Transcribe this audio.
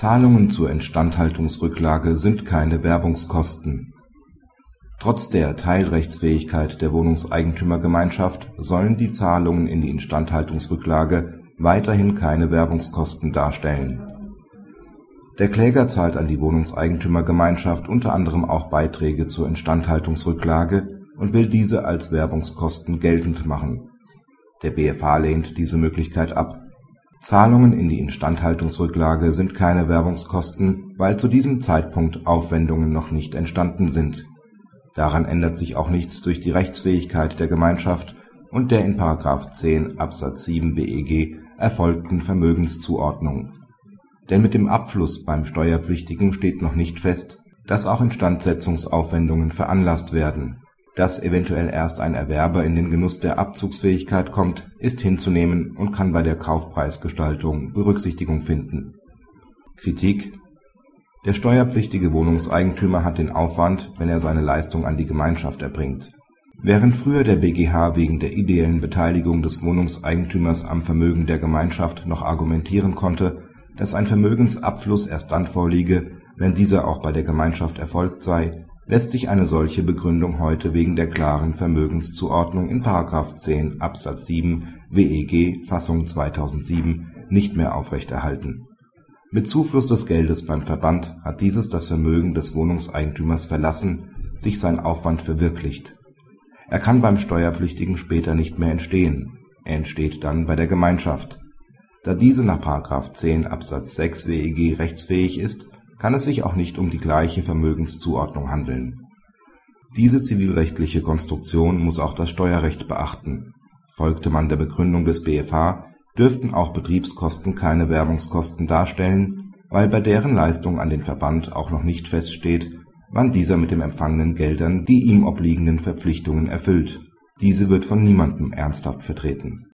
Zahlungen zur Instandhaltungsrücklage sind keine Werbungskosten. Trotz der Teilrechtsfähigkeit der Wohnungseigentümergemeinschaft sollen die Zahlungen in die Instandhaltungsrücklage weiterhin keine Werbungskosten darstellen. Der Kläger zahlt an die Wohnungseigentümergemeinschaft unter anderem auch Beiträge zur Instandhaltungsrücklage und will diese als Werbungskosten geltend machen. Der BfH lehnt diese Möglichkeit ab. Zahlungen in die Instandhaltungsrücklage sind keine Werbungskosten, weil zu diesem Zeitpunkt Aufwendungen noch nicht entstanden sind. Daran ändert sich auch nichts durch die Rechtsfähigkeit der Gemeinschaft und der in § 10 Absatz 7 BEG erfolgten Vermögenszuordnung. Denn mit dem Abfluss beim Steuerpflichtigen steht noch nicht fest, dass auch Instandsetzungsaufwendungen veranlasst werden. Dass eventuell erst ein Erwerber in den Genuss der Abzugsfähigkeit kommt, ist hinzunehmen und kann bei der Kaufpreisgestaltung Berücksichtigung finden. Kritik Der steuerpflichtige Wohnungseigentümer hat den Aufwand, wenn er seine Leistung an die Gemeinschaft erbringt. Während früher der BGH wegen der ideellen Beteiligung des Wohnungseigentümers am Vermögen der Gemeinschaft noch argumentieren konnte, dass ein Vermögensabfluss erst dann vorliege, wenn dieser auch bei der Gemeinschaft erfolgt sei, lässt sich eine solche Begründung heute wegen der klaren Vermögenszuordnung in § 10 Absatz 7 WEG Fassung 2007 nicht mehr aufrechterhalten. Mit Zufluss des Geldes beim Verband hat dieses das Vermögen des Wohnungseigentümers verlassen, sich sein Aufwand verwirklicht. Er kann beim Steuerpflichtigen später nicht mehr entstehen, er entsteht dann bei der Gemeinschaft. Da diese nach § 10 Absatz 6 WEG rechtsfähig ist kann es sich auch nicht um die gleiche Vermögenszuordnung handeln. Diese zivilrechtliche Konstruktion muss auch das Steuerrecht beachten. Folgte man der Begründung des BfH, dürften auch Betriebskosten keine Werbungskosten darstellen, weil bei deren Leistung an den Verband auch noch nicht feststeht, wann dieser mit den empfangenen Geldern die ihm obliegenden Verpflichtungen erfüllt. Diese wird von niemandem ernsthaft vertreten